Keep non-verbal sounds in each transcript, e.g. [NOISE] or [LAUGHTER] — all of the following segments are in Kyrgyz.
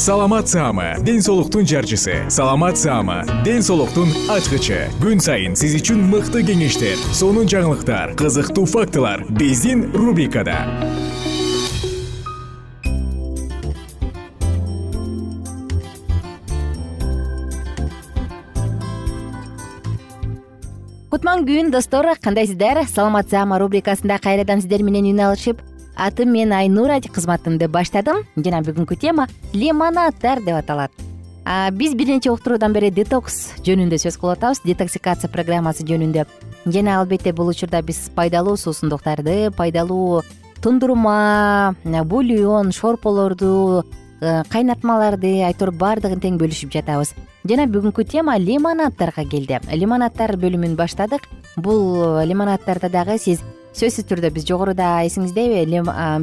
саламат саама ден соолуктун жарчысы. Саламат саама ден соолуктун ачкычы. Күн сайын сиз үчүн мыкты кеңештер сонун жаңылыктар кызыктуу фактылар биздин рубрикада. Кутман күн достор кандайсыздар? Саламат саама рубрикасында кайрадан сиздер менен үн алышып атым мен айнура кызматымды баштадым. Жана бүгүнкү тема лимонаддар деп аталат. Биз бир нече уктуруудан бери детокс жөнүндө сөз кылып атабыз. Детоксикация программасы жөнүндө. Жана албетте бул учурда биз пайдалуу суусундуктарды пайдалуу тундурма бульон шорполорду э, кайнатмаларды айтор баардыгын тең бөлүшүп жатабыз. Жана бүгүнкү тема лимонаддарга келди. Лимонаддар бөлүмүн баштадык. Бул лимонаддарда дагы сиз сөзсүз түрдө биз жогоруда эсиңиздеби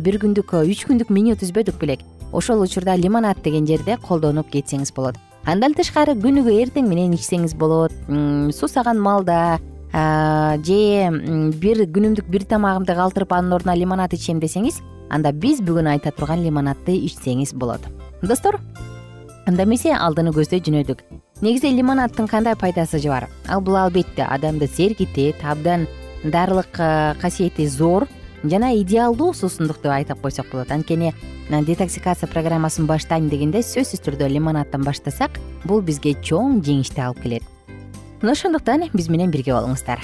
бир күндүк үч күндүк меню түзбөдүк белек. Ошол учурда лимонад деген жерде колдонуп кетсеңиз болот. Андан тышкары күнүгө эртең менен ичсеңиз болот. Суусаган маалда же бир күнүмдүк бир тамагымды калтырып анын ордуна лимонад ичем десеңиз анда биз бүгүн айта турган лимонадды ичсеңиз болот. Достор анда эмесе алдыны көздөй жөнөдүк. Негизи лимонаддын кандай пайдасы бар? Ал бул албетте адамды сергитет абдан дарылык э, касиети зор жана идеалдуу суусундук деп айтып койсок болот. Анткени детоксикация программасын баштайм дегенде сөзсүз түрдө лимонаддан баштасак бул бизге чоң жеңишти алып келет. Мына ошондуктан биз менен бирге болуңуздар.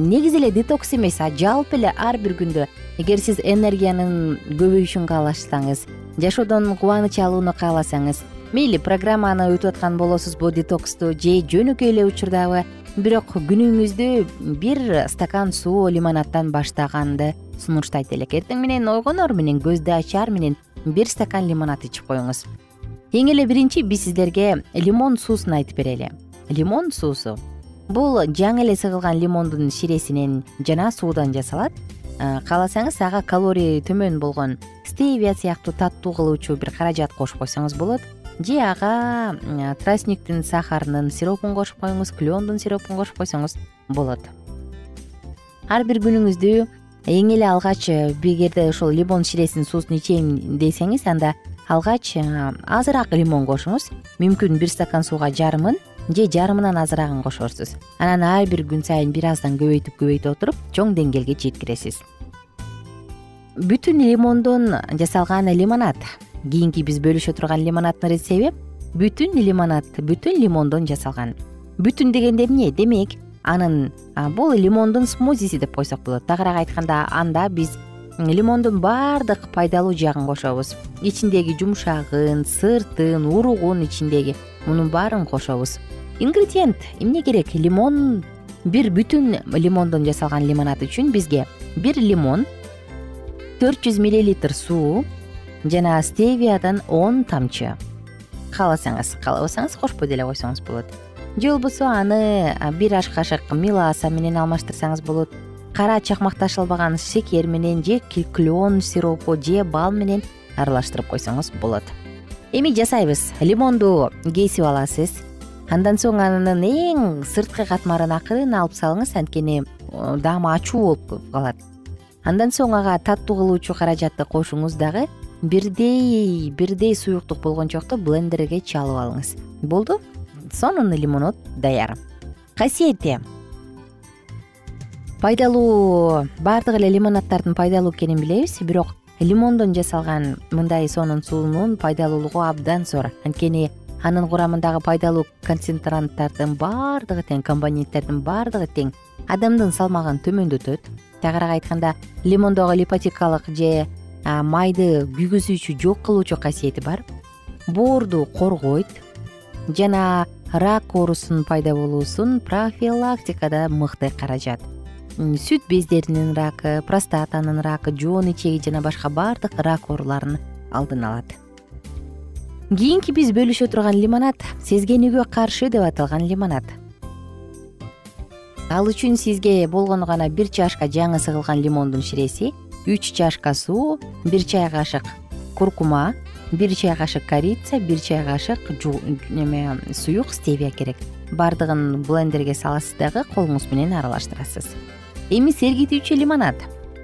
Негизи эле детокс эмес жалпы эле ар бир күндө эгер сиз энергиянын көбөйүшүн кааласаңыз жашоодон кубаныч алууну кааласаңыз мейли программаны өтүп аткан болосузбу детоксту же жөнөкөй эле учурдабы бирок күнүңүздү бир стакан суу лимонаддан баштаганды сунуштайт элек эртең менен ойгонор менен көздү ачаар менен бир стакан лимонад ичип коюңуз. Эң эле биринчи биз сиздерге лимон суусун айтып берели. Лимон суусу бул жаңы эле сыгылган лимондун ширесинен жана суудан жасалат. Кааласаңыз ага калорий төмөн болгон стевия сыяктуу таттуу кылуучу бир каражат кошуп койсоңуз болот же ага тростниктин сахарынын сиропун кошуп коюңуз клендун сиропун кошуп койсоңуз болот. Ар бир күнүңүздү эң эле алгач эгерде ошол лимон ширесинин суусун ичейин десеңиз анда алгач азыраак лимон кошуңуз. Мүмкүн бир стакан сууга жарымын же жарымынан азыраагын кошорсуз анан ар бир күн сайын бир аздан көбөйтүп көбөйтүп отуруп чоң деңгээлге жеткиресиз. Бүтүн лимондон жасалган лимонад кийинки биз бөлүшө турган лимонаддын рецеби бүтүн лимонад бүтүн лимондон жасалган. Бүтүн дегенде эмне? Демек анын бул лимондун смузиси деп койсок болот. Тагыраак айтканда анда биз лимондун баардык пайдалуу жагын кошобуз. Ичиндеги жумшагын сыртын уругун ичиндеги мунун баарын кошобуз. Ингредиент эмне керек? Лимон бир бүтүн лимондон жасалган лимонад үчүн бизге бир лимон төрт жүз миллилитр суу жана стевиядан он тамчы. Кааласаңыз каалабасаңыз кошпой деле койсоңуз болот. Же болбосо аны бир аш кашык миласа менен алмаштырсаңыз болот. Кара чакмакташылбаган шекер менен же клен сиропу же бал менен аралаштырып койсоңуз болот. Эми жасайбыз. Лимонду кесип аласыз. Андан соң анын эң сырткы катмарын акырын алып салыңыз. Анткени даамы ачуу болуп калат. Андан соң ага таттуу кылуучу каражатты кошуңуз дагы бирдей бирдей суюктук болгончокто блендерге чалып алыңыз. Болду? Сонун лимонад даяр. Касиети пайдалуу баардык эле лимонаддардын пайдалуу экенин билебиз бирок лимондон жасалган мындай сонун суунун пайдалуулугу абдан зор. Анткени анын курамындагы пайдалуу концентранттардын баардыгы тең компоненттердин баардыгы тең. Адамдын салмагын төмөндөтөт. Тагыраак айтканда лимондогу липотикалык же майды күйгүзүүчү жок кылуучу касиети бар. Боорду коргойт жана рак оорусунун пайда болуусун профилактикада мыкты каражат. Сүт бездеринин ракы простатанын ракы жоон ичеги жана башка баардык рак ооруларын алдын алат. Кийинки биз бөлүшө турган лимонад сезгенүүгө каршы деп аталган лимонад. Ал үчүн сизге болгону гана бир чашка жаңы сыгылган лимондун ширеси үч чашка суу бир чай кашык куркума бир чай кашык корица бир чай кашык неме суюк стевия керек. Баардыгын блендерге саласыз дагы колуңуз менен аралаштырасыз. Эми сергитүүчү лимонад.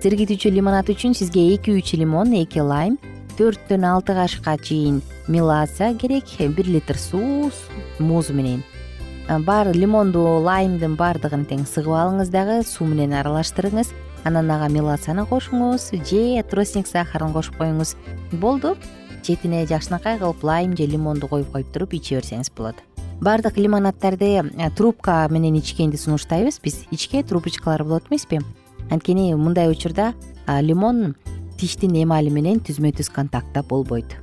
Сергитүүчү лимонад үчүн сизге эки үч лимон эки лайм төрттөн алты кашыкка чейин меласа керек бир литр суу музу менен. Баары лимонду лаймдын баардыгын тең сыгып алыңыз дагы суу менен аралаштырыңыз анан ага меласаны кошуңуз же тростник сахарын кошуп коюңуз. Болду четине жакшынакай кылып лайм же лимонду коюп коюп туруп иче берсеңиз болот. Баардык лимонаддарды э, трубка менен ичкенди сунуштайбыз биз. Ичке трубочкалар болот эмеспи? Анткени мындай учурда лимон тиштин эмали менен түзмө түз контактта болбойт.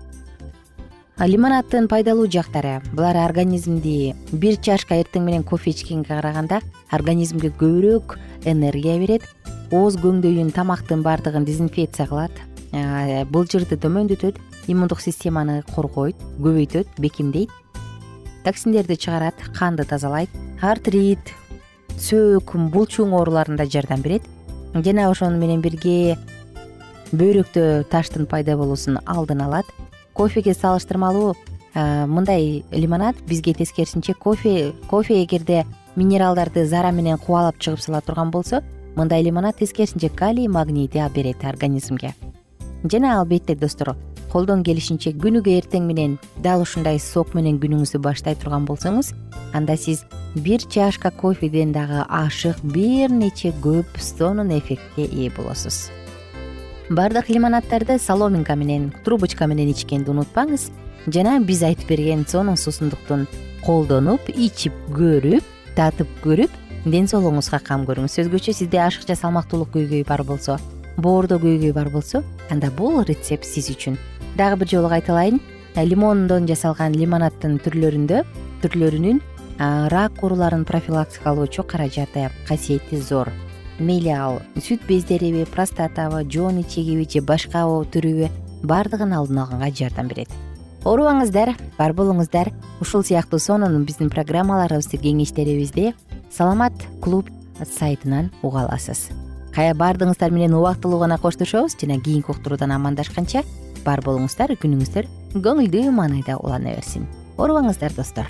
Лимонаддын пайдалуу жактары. Булар организмди бир чашка эртең менен кофе ичкенге караганда организмге көбүрөөк энергия берет ооз көңдөйүн тамактын баардыгын дезинфекция кылат. Былжырды төмөндөтөт иммундук системаны коргойт көбөйтөт бекемдейт. Токсиндерди чыгарат канды тазалайт. Артрит сөөк булчуң ооруларында жардам берет. Жана ошону менен бирге бөйрөктө таштын пайда болуусун алдын алат. Кофеге салыштырмалуу мындай лимонад бизге тескерисинче кофе кофе эгерде минералдарды зара менен кубалап чыгып сала турган болсо мындай лимонад тескерисинче калий магнийди берет организмге. Жана албетте достор колдон келишинче күнүгө эртең менен дал ушундай сок менен күнүңүздү баштай турган болсоңуз анда сиз бир чашка кофеден дагы ашык бир нече көп сонун эффектке ээ болосуз. Баардык лимонаддарды соломинка менен трубочка менен ичкенди унутпаңыз жана биз айтып берген сонун суусундуктун колдонуп ичип көрүп татып көрүп ден соолугуңузга кам көрүңүз. Өзгөчө сизде ашыкча салмактуулук көйгөйү бар болсо боордо көйгөй бар болсо анда бул рецепт сиз үчүн. Дагы бир жолу кайталайын. Лимондон жасалган лимонаддын түрлөрүндө түрлөрүнүн рак ооруларын профилактикалоочу каражаты касиети зор. Мейли ал сүт бездериби простатабы жоон ичегиби же башка түрүбү баардыгын алдын алганга жардам берет. Оорубаңыздар бар болуңуздар. Ушул сыяктуу сонун биздин программаларыбызды кеңештерибизди саламат клуб сайтынан уга аласыз. Баардыгыңыздар менен убактылуу гана коштошобуз жана кийинки уктуруудан амандашканча бар болуңуздар күнүңүздөр көңүлдүү маанайда улана берсин. Оорубаңыздар достор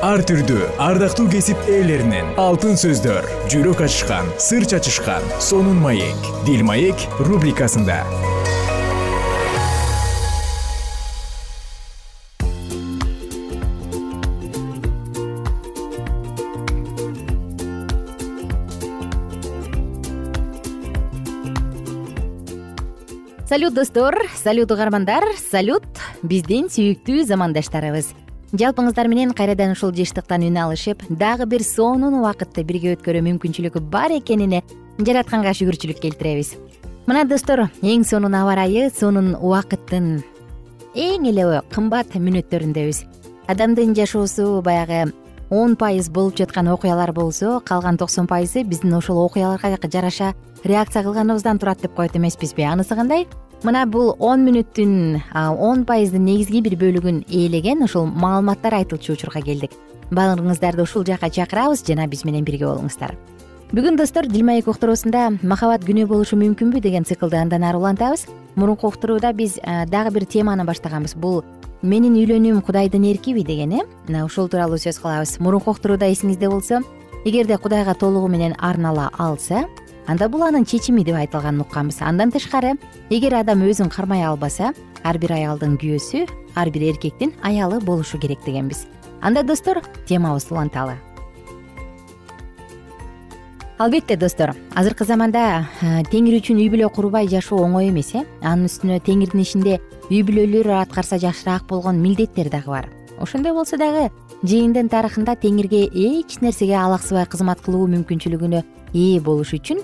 ар түрдүү ардактуу кесип ээлеринен. Алтын сөздөр жүрөк ачышкан сыр чачышкан сонун маек. Дил маек рубрикасында. Салют достор. Салют угармандар. Салют. Биздин сүйүктүү замандаштарыбыз жалпыңыздар менен кайрадан ушул жыштыктан үн алышып дагы бир сонун убакытты бирге өткөрүү мүмкүнчүлүгү бар экенине жаратканга шүгүрчүлүк келтиребиз. Мына достор эң сонун аба ырайы сонун убакыттын эң эле кымбат мүнөттөрүндөбүз адамдын жашоосу баягы он пайыз болуп жаткан окуялар болсо калган токсон пайызы биздин ошол окуяларга жараша реакция кылганыбыздан турат деп коет эмеспизби. Анысы кандай мына бул он мүнөттүн он пайыздын негизги бир бөлүгүн ээлеген ушул маалыматтар айтылчу учурга келдик. Баардыгыңыздарды ушул жака чакырабыз жана биз менен бирге болуңуздар. Бүгүн достор дил маек уктуруусунда махабат күнөө болушу мүмкүнбү деген циклды андан ары улантабыз. Мурунку уктурууда биз дагы бир теманы баштаганбыз. Бул менин үйлөнүүм кудайдын эркиби деген э? Мына ушул тууралуу сөз кылабыз. Мурунку уктурууда эсиңизде болсо эгерде кудайга толугу менен арнала алса анда бул анын чечими деп айтылганын укканбыз андан тышкары эгер адам өзүн кармай албаса ар бир аялдын күйөөсү ар бир эркектин аялы болушу керек дегенбиз. Анда достор темабызды уланталы. Албетте достор азыркы заманда теңир үчүн үй бүлө курбай жашоо оңой эмес э. Анын үстүнө теңирдин ишинде үй бүлөлөр аткарса жакшыраак болгон милдеттер дагы бар. Ошондой болсо дагы жыйындын тарыхында теңирге эч нерсеге алаксыбай кызмат кылуу мүмкүнчүлүгүнө ээ болуш үчүн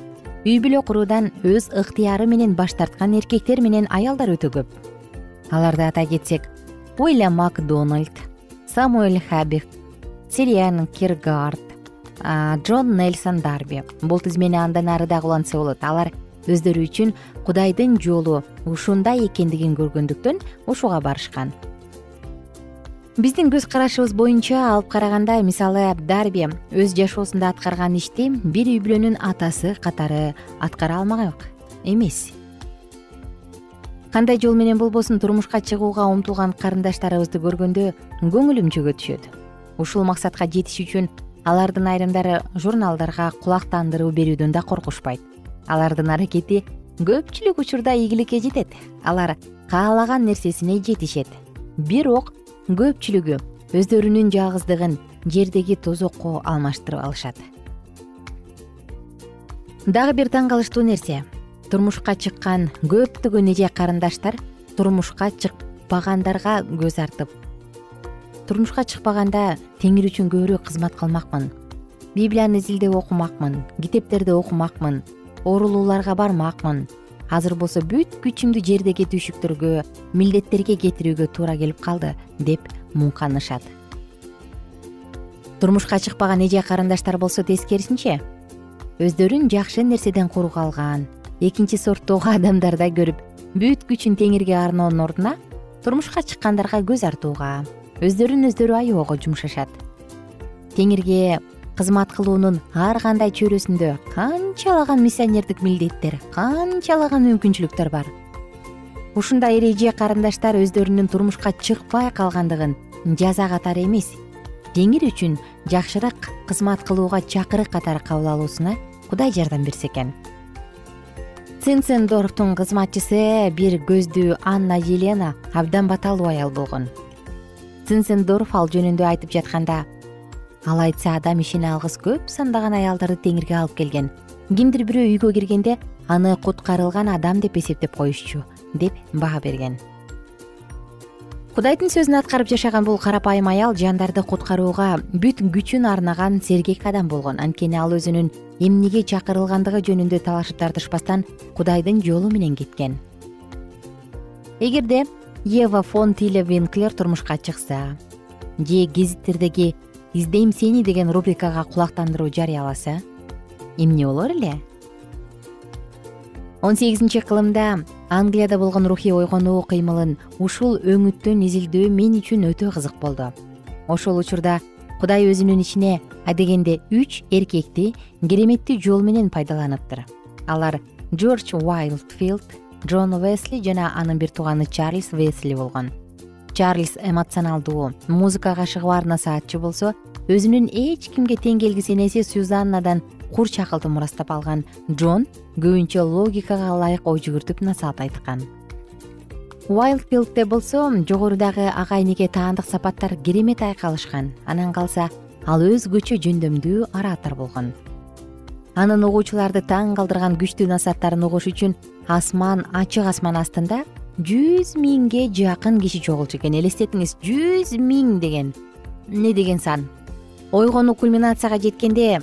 үй бүлө куруудан өз ыктыяры менен баш тарткан эркектер менен аялдар өтө көп. Аларды атай кетсек уильям макдональд самуэль хабих сириан киргард джон нельсон дарби. Бул тизмени андан ары дагы улантса болот. Алар өздөрү үчүн кудайдын жолу ушундай экендигин көргөндүктөн ушуга барышкан биздин көз карашыбыз боюнча алып караганда мисалы дарби өз жашоосунда аткарган ишти бир үй бүлөнүн атасы катары аткара алмак эмес. Кандай жол менен болбосун турмушка чыгууга умтулган карындаштарыбызды көргөндө көңүлүм чөгө түшөт. Ушул максатка жетиш үчүн алардын айрымдары журналдарга кулак тандыруу берүүдөн да коркушпайт. Алардын аракети көпчүлүк учурда ийгиликке жетет. Алар каалаган нерсесине жетишет. Бирок көпчүлүгү өздөрүнүн жалгыздыгын жердеги тозокко алмаштырып алышат. Дагы бир таң калыштуу нерсе. Турмушка чыккан көптөгөн эже карындаштар турмушка чыкпагандарга көз артып. Турмушка чыкпаганда теңир үчүн көбүрөөк кызмат кылмакмын библияны изилдеп окумакмын китептерди окумакмын оорулууларга бармакмын азыр болсо бүт күчүмдү жердеги түйшүктөргө милдеттерге кетирүүгө туура келип калды деп муңканышат. Турмушка чыкпаган эже карындаштар болсо тескерисинче өздөрүн жакшы нерседен куру калган экинчи сорттогу адамдардай көрүп бүт күчүн теңирге арноонун ордуна турмушка чыккандарга көз артууга өздөрүн өздөрү аябоого жумшашат. Теңирге кызмат кылуунун ар кандай чөйрөсүндө канчалаган миссионердик милдеттер канчалаган мүмкүнчүлүктөр бар. Ушундай эреже карындаштар өздөрүнүн турмушка чыкпай калгандыгын жаза катары эмес. Жеңир үчүн жакшыраак кызмат кылууга чакырык катары кабыл алуусуна кудай жардам берсе экен? Цинцендорфтун кызматчысы бир көздүү анна елена абдан баталуу аял болгон. Цинцендорф ал жөнүндө айтып жатканда ал айтса адам ишене алгыс көп сандаган аялдарды теңирге алып келген. Кимдир бирөө үйгө киргенде аны куткарылган адам деп эсептеп коюшчу деп баа берген. Кудайдын сөзүн аткарып жашаган бул карапайым аял жандарды куткарууга бүт күчүн арнаган сергек адам болгон. Анткени ал өзүнүн эмнеге чакырылгандыгы жөнүндө талашып тартышпастан кудайдын жолу менен кеткен. Эгерде ева фон тиле винклер турмушка чыкса же гезиттердеги издейм сени деген рубрикага кулактандыруу жарыяласа эмне болор эле? Он сегизинчи кылымда англияда болгон рухий ойгонуу кыймылын ушул өңүттөн изилдөө мен үчүн өтө кызык болду. Ошол учурда кудай өзүнүн ичине адегенде үч эркекти кереметтүү жол менен пайдаланыптыр. Алар джордж уайлдфилд джон весли жана анын бир тууганы чарльз весли болгон чарльз эмоционалдуу. Музыкага шыгып насаатчы болсо өзүнүн эч кимге тең келгис энеси сюзаннадан курч акылды мурастап алган. Джон көбүнчө логикага ылайык ой жүгүртүп насаат айткан. Уайлдфилдте болсо жогорудагы ага энеге таандык сапаттар керемет айкалышкан. Анан калса ал өзгөчө жөндөмдүү оратор болгон. Анын угуучуларды таң калтырган күчтүү насааттарын угуш үчүн асман ачык асман астында жүз миңге жакын киши чогулчу экен. Элестетиңиз жүз миң деген. Эмне деген сан? Ойгонуу кульминацияга жеткенде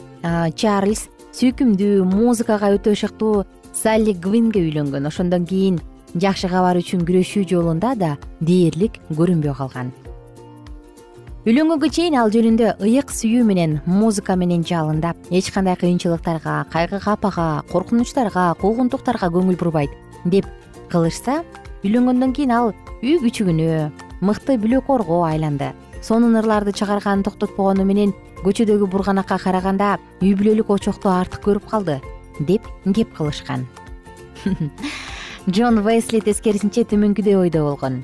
чарльз сүйкүмдүү музыкага өтө ышыктуу салли гвинге үйлөнгөн ошондон кийин жакшы кабар үчүн күрөшүү жолунда да дээрлик көрүнбөй калган. Үйлөнгөнгө чейин ал жөнүндө ыйык сүйүү менен музыка менен жалындап эч кандай кыйынчылыктарга кайгы капага коркунучтарга куугунтуктарга көңүл бурбайт деп кылышса үйлөнгөндөн кийин ал үй күчүгүнө мыкты бүлөкорго айланды. Сонун ырларды чыгарганын токтотпогону менен көчөдөгү бурганакка караганда үй бүлөлүк очокту артык көрүп калды деп кеп кылышкан. [LAUGHS] Джон весли тескерисинче төмөнкүдөй ойдо болгон.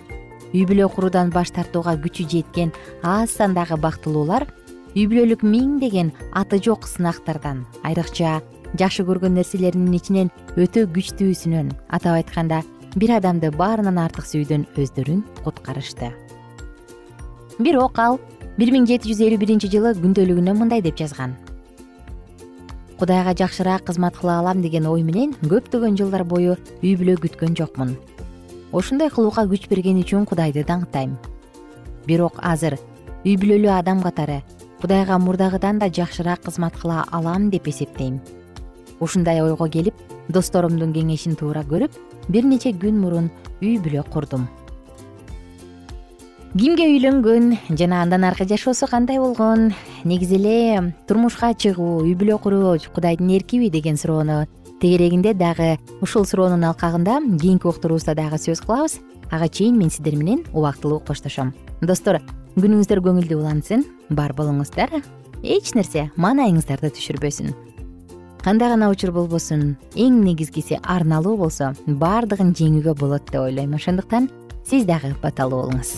Үй бүлө куруудан баш тартууга күчү жеткен аз сандагы бактылуулар үй бүлөлүк миңдеген аты жок сынактардан айрыкча жакшы көргөн нерселеринин ичинен өтө күчтүүсүнөн атап айтканда бир адамды баарынан артык сүйүүдөн өздөрүн куткарышты. Бирок ал бир миң жети жүз элүү биринчи жылы күндөлүгүнө мындай деп жазган. Кудайга жакшыраак кызмат кыла алам деген ой менен көптөгөн жылдар бою үй бүлө күткөн жокмун. Ушундай кылууга күч берген үчүн кудайды даңктайм. Бирок азыр үй бүлөлүү адам катары кудайга мурдагыдан да жакшыраак кызмат кыла алам деп эсептейм ушундай ойго келип досторомдун кеңешин туура көрүп бир нече күн мурун үй бүлө курдум. Кимге үйлөнгөн жана андан аркы жашоосу кандай болгон? Негизи эле турмушка чыгуу үй бүлө куруу кудайдын эркиби деген суроону тегерегинде дагы ушул суроонун алкагында кийинки уктуруубузда дагы сөз кылабыз. Ага чейин мен сиздер менен убактылуу коштошом. Достор күнүңүздөр көңүлдүү улансын бар болуңуздар. Эч нерсе маанайыңыздарды түшүрбөсүн кандай гана учур болбосун эң негизгиси арналуу болсо баардыгын жеңүүгө болот деп ойлойм. Ошондуктан сиз дагы баталуу болуңуз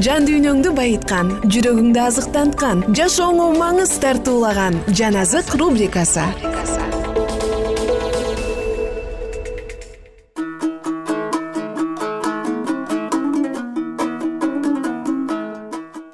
жан дүйнөңдү байыткан жүрөгүңдү азыктанткан жашооңо маңыз тартуулаган жан азык рубрикасы.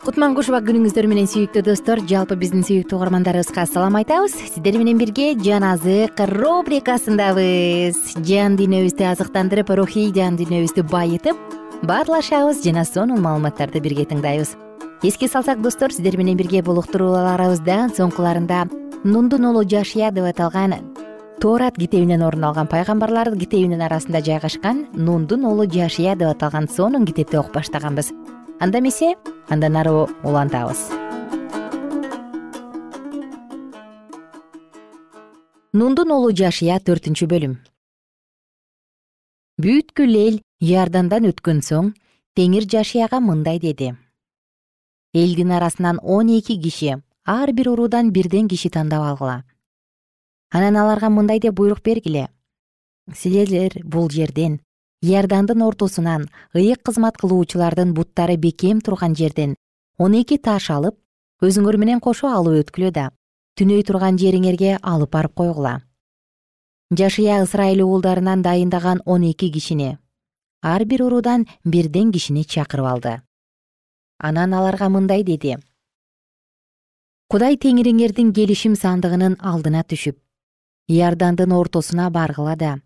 Кутман кушубак күнүңүздөр менен сүйүктүү достор жалпы биздин сүйүктүү угармандарыбызга салам айтабыз. Сиздер менен бирге жан азык рубрикасындабыз. Жан дүйнөбүздү азыктандырып рухий жан дүйнөбүздү байытып баарлашабыз жана сонун маалыматтарды бирге тыңдайбыз. Эске салсак достор сиздер менен бирге бул уктурууларыбызда соңкуларында нундун уулу жашия деп аталган тоорат китебинен орун алган пайгамбарлар китебинин арасында жайгашкан нундун уулу жашия деп аталган сонун китепти окуп баштаганбыз. Анда эмесе андан ары улантабыз. Нундун уулу жашия төртүнчү бөлүм бүткүл эл иордандан өткөн соң теңир жашияга мындай деди. Элдин арасынан он эки киши ар бир уруудан бирден киши тандап алгыла. Анан аларга мындай деп буйрук бергиле. Силер бул жерден иордандын ортосунан ыйык кызмат кылуучулардын буттары бекем турган жерден он эки таш алып өзүңөр менен кошо алып өткүлө да түнөй турган жериңерге алып барып койгула жашыя ысрайыл уулдарынан дайындаган он эки кишини. Ар бир уруудан бирден кишини чакырып алды. Анан аларга мындай деди. Кудай теңириңердин келишим сандыгынын алдына түшүп иордандын ортосуна баргыла да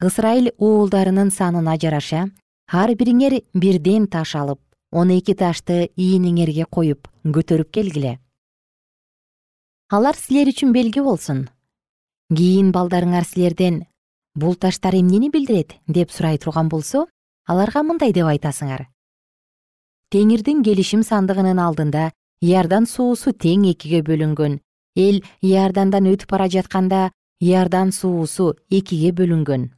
ысрайыл уулдарынын санына жараша ар бириңер бирден таш алып он эки ташты ийниңерге коюп көтөрүп келгиле. Алар силер үчүн белги болсун кийин балдарыңар силерден бул таштар эмнени билдирет деп сурай турган болсо аларга мындай деп айтасыңар. Теңирдин келишим сандыгынын алдында иордан суусу тең экиге бөлүнгөн эл иордандан өтүп бара жатканда иордан суусу экиге бөлүнгөн.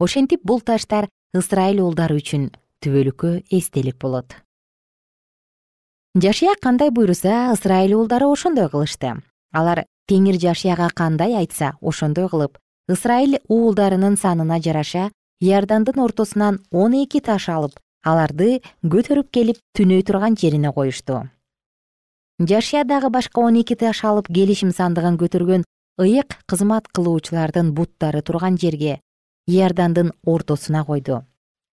Ошентип бул таштар ысрайыл уулдары үчүн түбөлүккө эстелик болот. Жашия кандай буйруса ысрайыл уулдары ошондой кылышты. Алар теңир жашияга кандай айтса ошондой кылып ысрайыл уулдарынын санына жараша иордандын ортосунан он эки таш алып аларды көтөрүп келип түнөй турган жерине коюшту. Жашия дагы башка он эки таш алып келишим сандыгын көтөргөн ыйык кызмат кылуучулардын буттары турган жерге иордандын ортосуна койду.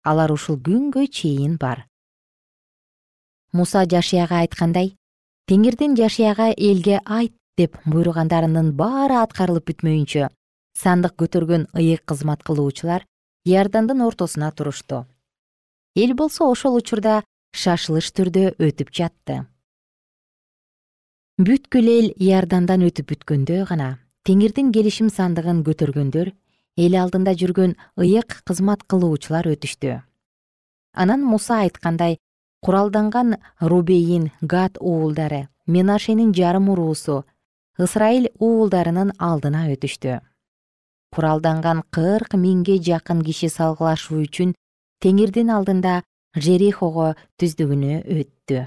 Алар ушул күнгө чейин бар. Муса жашияга айткандай теңирдин жашияга элге айт деп буйругандарынын баары аткарылып бүтмөйүнчө сандык көтөргөн ыйык кызмат кылуучулар иордандын ортосуна турушту. Эл болсо ошол учурда шашылыш түрдө өтүп жатты. Бүткүл эл иордандан өтүп бүткөндө гана теңирдин келишим сандыгын көтөргөндөр эл алдында жүргөн ыйык кызмат кылуучулар өтүштү. Анан муса айткандай куралданган рубейин гад уулдары менашенин жарым уруусу ысрайыл уулдарынын алдына өтүштү. Куралданган кырк миңге жакын киши салгылашуу үчүн теңирдин алдында жерихого түздүгүнө өттү.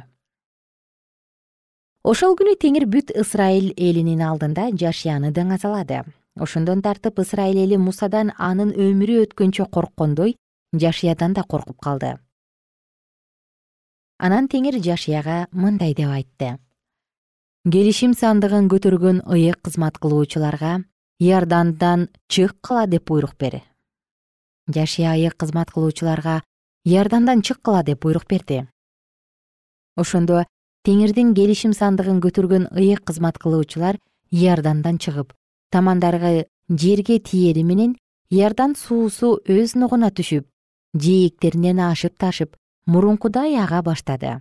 Ошол күнү теңир бүт ысрайыл элинин алдында жашияны даңазалады ошондон тартып ысрайыл эли мусадан анын өмүрү өткөнчө корккондой жашиядан да коркуп калды. Анан теңир жашияга мындай деп айтты келишим сандыгын көтөргөн ыйык кызмат кылуучуларга иордандан чыккыла деп буйрук бер жашия ыйык кызмат кылуучуларга иордандан чыккыла деп буйрук берди. Ошондо теңирдин келишим сандыгын көтөргөн ыйык кызмат кылуучулар иордандан чыгып тамандары жерге тиери менен иордан суусу өз нугуна түшүп жээктеринен ашып ташып мурункудай ага баштады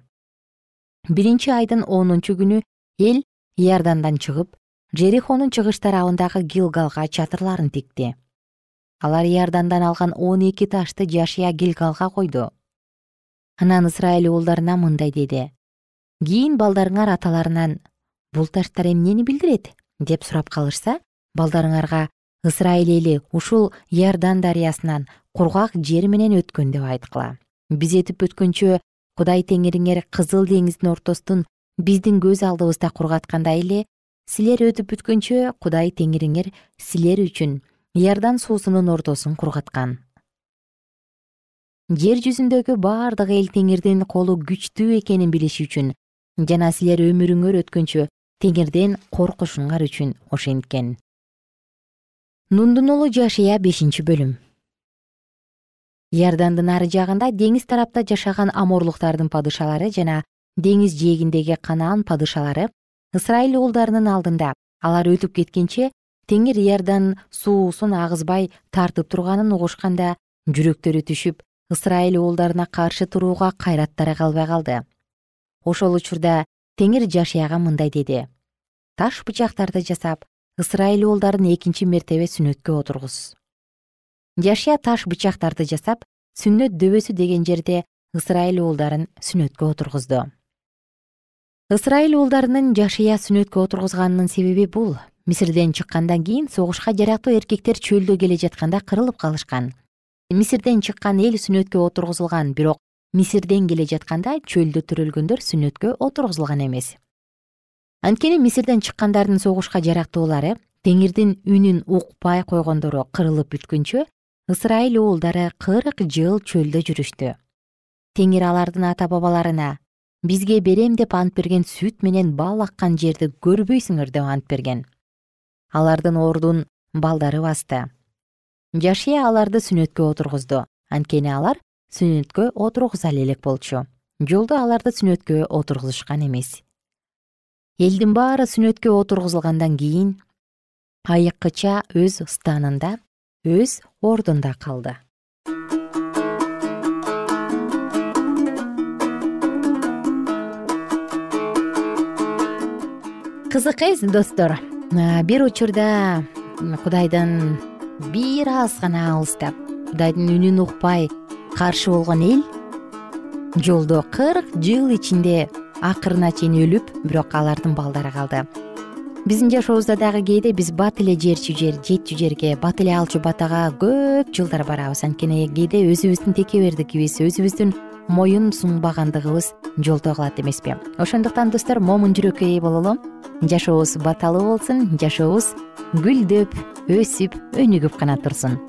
биринчи айдын онунчу күнү эл иордандан чыгып жерихонун чыгыш тарабындагы гилгалга чатырларын тикти. Алар иордандан алган он эки ташты жашия гилгалга койду. Анан ысрайыл уулдарына мындай деди. Кийин балдарыңар аталарынан бул таштар эмнени билдирет? деп сурап калышса балдарыңарга ысрайыл эли ушул иордан дарыясынан кургак жер менен өткөн деп айткыла. Биз өтүп өткөнчө кудай теңириңер кызыл деңиздин ортосун биздин көз алдыбызда кургаткандай эле силер өтүп бүткөнчө кудай теңириңер силер үчүн иордан суусунун ортосун кургаткан. Жер жүзүндөгү бардык эл теңирдин колу күчтүү экенин билиш үчүн жана силер өмүрүңөр өткөнчө теңирден коркушуңар үчүн ошенткен. Нундун уулу жашия бешинчи бөлүм. Иордандын ары жагында деңиз тарапта жашаган аморлуктардын падышалары жана деңиз жээгиндеги канаан падышалары ысрайыл уулдарынын алдында алар өтүп кеткенче теңир иордан суусун агызбай тартып турганын угушканда жүрөктөрү түшүп ысрайыл уулдарына каршы турууга кайраттары калбай калды. Ошол учурда теңир жашияга мындай деди. Таш бычактарды жасап ысрайыл уулдарын экинчи мертебе сүннөткө отургуз жашия таш бычактарды жасап сүннөт дөбөсү деген жерде ысрайыл уулдарын сүннөткө отургузду ысрайыл уулдарынын жашия сүннөткө отургузганынын себеби бул. Мисирден чыккандан кийин согушка жарактуу эркектер чөлдө келе жатканда кырылып калышкан. Мисирден чыккан эл сүннөткө отургузулган бирок мисирден келе жатканда чөлдө төрөлгөндөр сүннөткө отургузулган эмес. Анткени мисирден чыккандардын согушка жарактуулары теңирдин үнүн укпай койгондору кырылып бүткөнчө ысрайыл уулдары кырк жыл чөлдө жүрүштү. Теңир алардын ата бабаларына бизге берем деп ант берген сүт менен бал аккан жерди көрбөйсүңөр деп ант берген. Алардын ордун балдары басты. Жашия аларды сүннөткө отургузду. Анткени алар сүннөткө отургуза элек болчу. Жолдо аларды сүннөткө отургузушкан эмес. Элдин баары сүннөткө отургузулгандан кийин айыккыча өз станында өз ордунда калды кызык э достор бир учурда кудайдан бир аз гана алыстап кудайдын үнүн укпай каршы болгон эл жолдо кырк жыл ичинде акырына чейин өлүп бирок алардын балдары калды. Биздин жашообузда дагы кээде биз бат эле жерчү жер жетчү жерге бат эле алчу батага көп жылдар барабыз. Анткени кээде өзүбүздүн текебердигибиз өзүбүздүн моюн сунбагандыгыбыз жолтоо кылат эмеспи. Ошондуктан достор момун жүрөккө ээ бололу. Жашообуз баталуу болсун жашообуз гүлдөп өсүп өнүгүп гана турсун.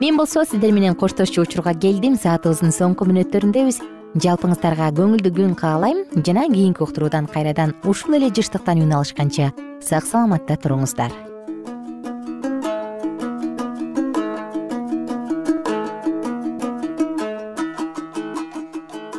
Мен болсо сиздер менен коштошчу учурга келдим. Саатыбыздын соңку мүнөттөрүндөбүз жалпыңыздарга көңүлдүү күн каалайм. Жана кийинки уктуруудан кайрадан ушул эле жыштыктан үн алышканча сак саламатта туруңуздар